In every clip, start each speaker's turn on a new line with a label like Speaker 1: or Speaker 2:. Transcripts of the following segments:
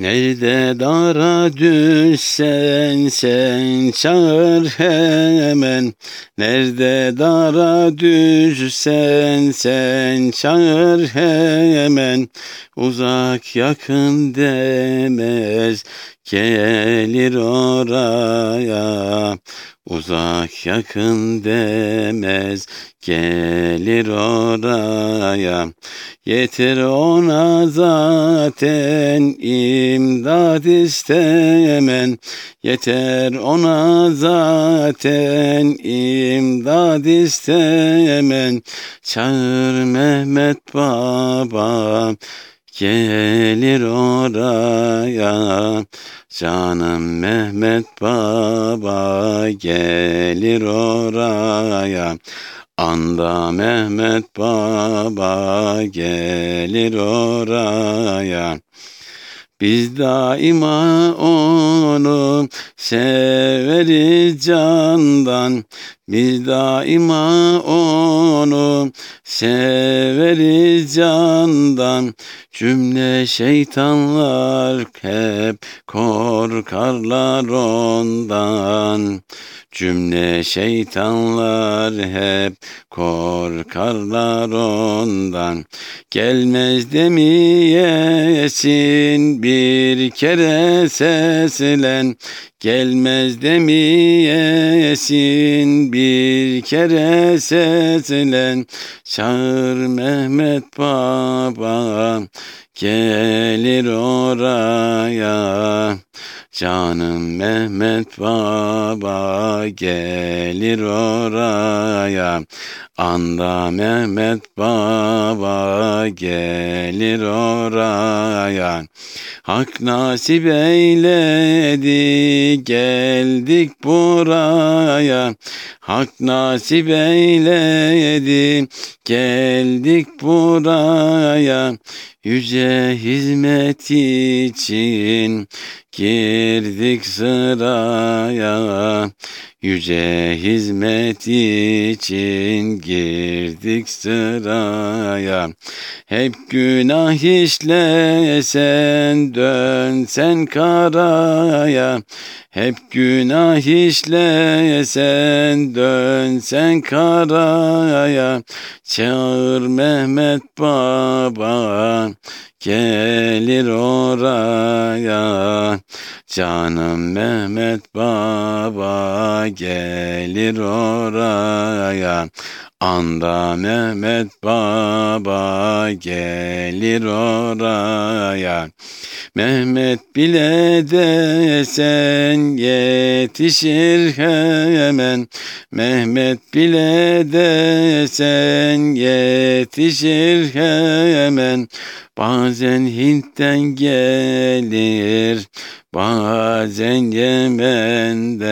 Speaker 1: Nerede dara düşsen sen çağır hemen. Nerede dara düşsen sen çağır hemen. Uzak yakın demez gelir oraya Uzak yakın demez gelir oraya. Yeter ona zaten imdad istemen. Yeter ona zaten imdad istemen. Çağır Mehmet Baba gelir oraya Canım Mehmet Baba gelir oraya. Anda Mehmet Baba gelir oraya. Biz daima onu severiz candan Biz daima onu severiz candan. Cümle şeytanlar hep korkarlar ondan. Cümle şeytanlar hep korkarlar ondan. Gelmez demeyesin bir kere seslen Gelmez demeyesin bir kere seslen Çağır Mehmet Baba. Gelir oraya Canım Mehmet Baba. Gelir oraya Anda Mehmet Baba. Gelir oraya Hak nasip eyledi geldik buraya. Hak nasip eyledi geldik buraya Yüce hizmet için girdik sıraya. Yüce hizmet için girdik sıraya. Hep günah işlesen dönsen karaya Hep günah işlesen dönsen karaya. Çağır Mehmet Baba gelir oraya. Canım Mehmet Baba gelir oraya Anda Mehmet Baba gelir oraya. Mehmet bile desen yetişir hemen. Mehmet bile desen yetişir hemen. Bazen Hint'ten gelir Bazen Yemen'den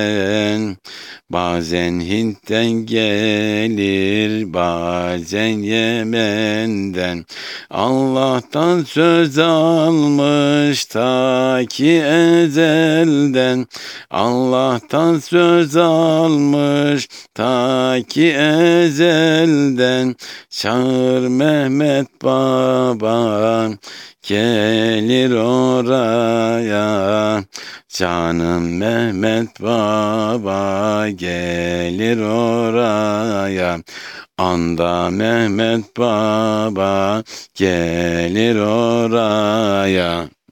Speaker 1: Bazen Hint'ten gelir bazen Yemen'den. Allah'tan söz almış ta ki ezelden. Allah'tan söz almış ta ki ezelden. Çağır Mehmet Baba gelir oraya Canım Mehmet Baba gelir oraya. Anda Mehmet Baba gelir oraya